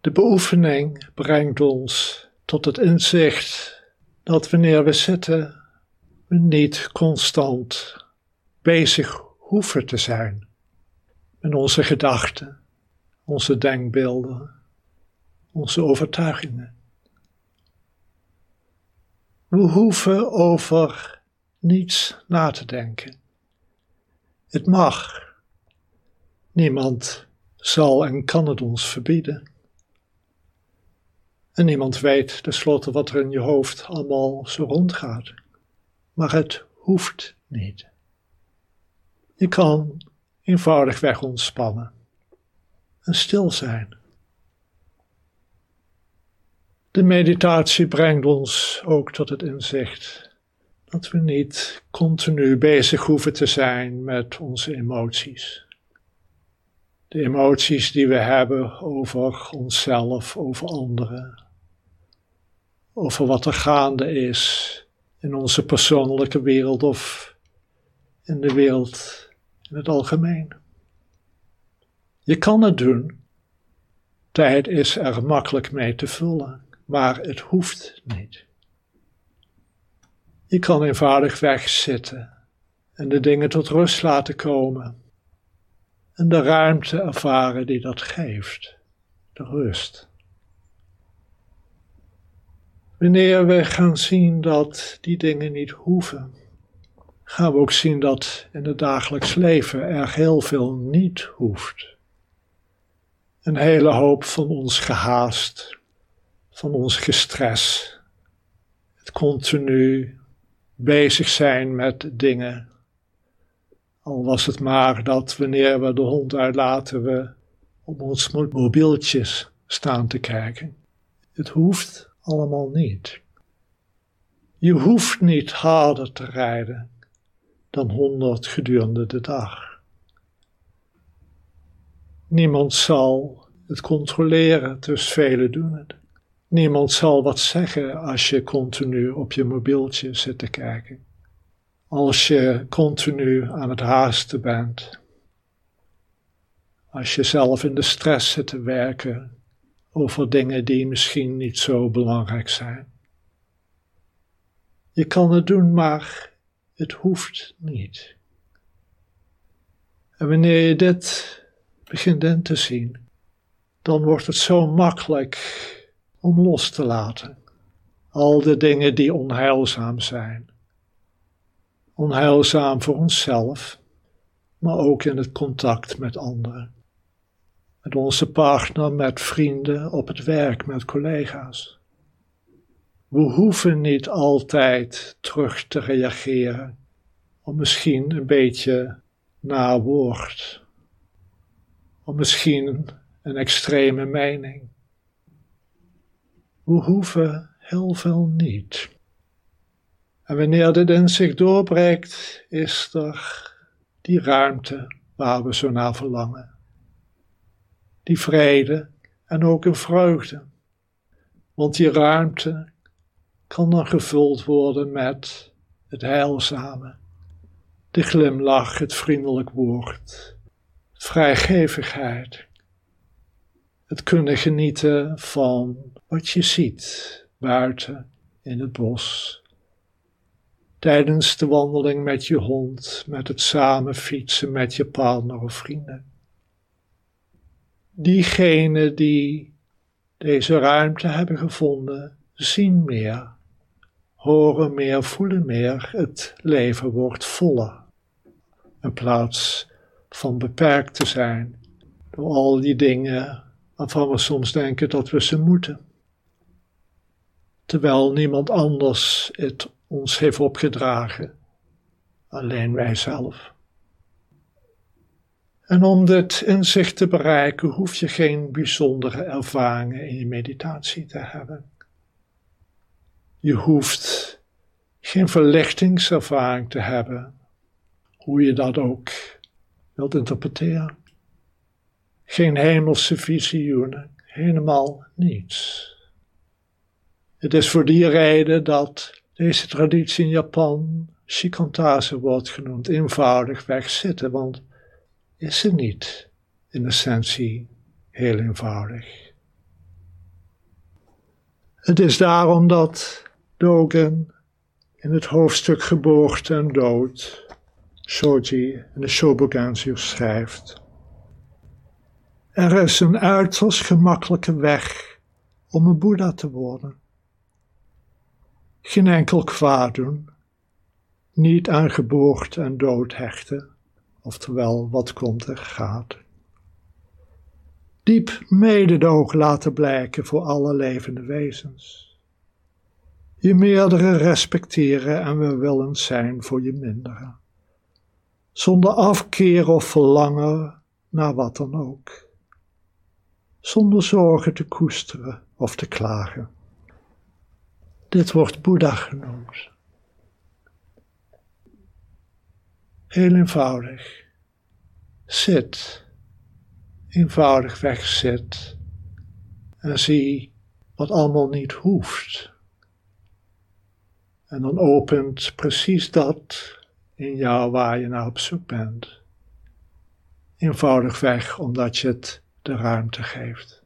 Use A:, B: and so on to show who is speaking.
A: De beoefening brengt ons tot het inzicht dat wanneer we zitten, we niet constant bezig hoeven te zijn met onze gedachten, onze denkbeelden, onze overtuigingen. We hoeven over niets na te denken. Het mag. Niemand zal en kan het ons verbieden. En niemand weet tenslotte wat er in je hoofd allemaal zo rondgaat. Maar het hoeft niet. Je kan eenvoudigweg ontspannen en stil zijn. De meditatie brengt ons ook tot het inzicht dat we niet continu bezig hoeven te zijn met onze emoties. De emoties die we hebben over onszelf, over anderen, over wat er gaande is in onze persoonlijke wereld of in de wereld in het algemeen. Je kan het doen. Tijd is er makkelijk mee te vullen, maar het hoeft niet. Je kan eenvoudig wegzitten en de dingen tot rust laten komen en de ruimte ervaren die dat geeft, de rust. Wanneer we gaan zien dat die dingen niet hoeven, gaan we ook zien dat in het dagelijks leven er heel veel niet hoeft. Een hele hoop van ons gehaast, van ons gestres, het continu bezig zijn met dingen. Al was het maar dat wanneer we de hond uitlaten, we op ons mobieltjes staan te kijken. Het hoeft allemaal niet. Je hoeft niet harder te rijden dan honderd gedurende de dag. Niemand zal het controleren, dus velen doen het. Niemand zal wat zeggen als je continu op je mobieltje zit te kijken. Als je continu aan het haasten bent. Als je zelf in de stress zit te werken over dingen die misschien niet zo belangrijk zijn. Je kan het doen, maar het hoeft niet. En wanneer je dit begint in te zien, dan wordt het zo makkelijk om los te laten. Al de dingen die onheilzaam zijn. Onheilzaam voor onszelf, maar ook in het contact met anderen met onze partner, met vrienden, op het werk, met collega's. We hoeven niet altijd terug te reageren, of misschien een beetje na woord, of misschien een extreme mening. We hoeven heel veel niet. En wanneer dit in zich doorbreekt, is er die ruimte waar we zo naar verlangen die vrede en ook een vreugde. Want die ruimte kan dan gevuld worden met het heilzame, de glimlach, het vriendelijk woord, vrijgevigheid, het kunnen genieten van wat je ziet buiten in het bos. Tijdens de wandeling met je hond, met het samen fietsen met je partner of vrienden diegenen die deze ruimte hebben gevonden, zien meer, horen meer, voelen meer. Het leven wordt voller. In plaats van beperkt te zijn door al die dingen waarvan we soms denken dat we ze moeten. Terwijl niemand anders het ons heeft opgedragen, alleen wij zelf. En om dit inzicht te bereiken hoef je geen bijzondere ervaringen in je meditatie te hebben. Je hoeft geen verlichtingservaring te hebben, hoe je dat ook wilt interpreteren. Geen hemelse visioenen, helemaal niets. Het is voor die reden dat deze traditie in Japan Shikantaze wordt genoemd, eenvoudig zitten, want is er niet in essentie heel eenvoudig. Het is daarom dat Dogen in het hoofdstuk Geboorte en Dood, Shoji in de Shobogenzu schrijft. Er is een uiterst gemakkelijke weg om een Boeddha te worden. Geen enkel kwaad doen, niet aan geboorte en dood hechten, oftewel wat komt er gaat. Diep mededoog laten blijken voor alle levende wezens. Je meerdere respecteren en we willen zijn voor je mindere. Zonder afkeer of verlangen naar wat dan ook. Zonder zorgen te koesteren of te klagen. Dit wordt Boeddha genoemd. Heel eenvoudig. Zit. Eenvoudig weg zit. En zie wat allemaal niet hoeft. En dan opent precies dat in jou waar je naar op zoek bent. Eenvoudig weg omdat je het de ruimte geeft.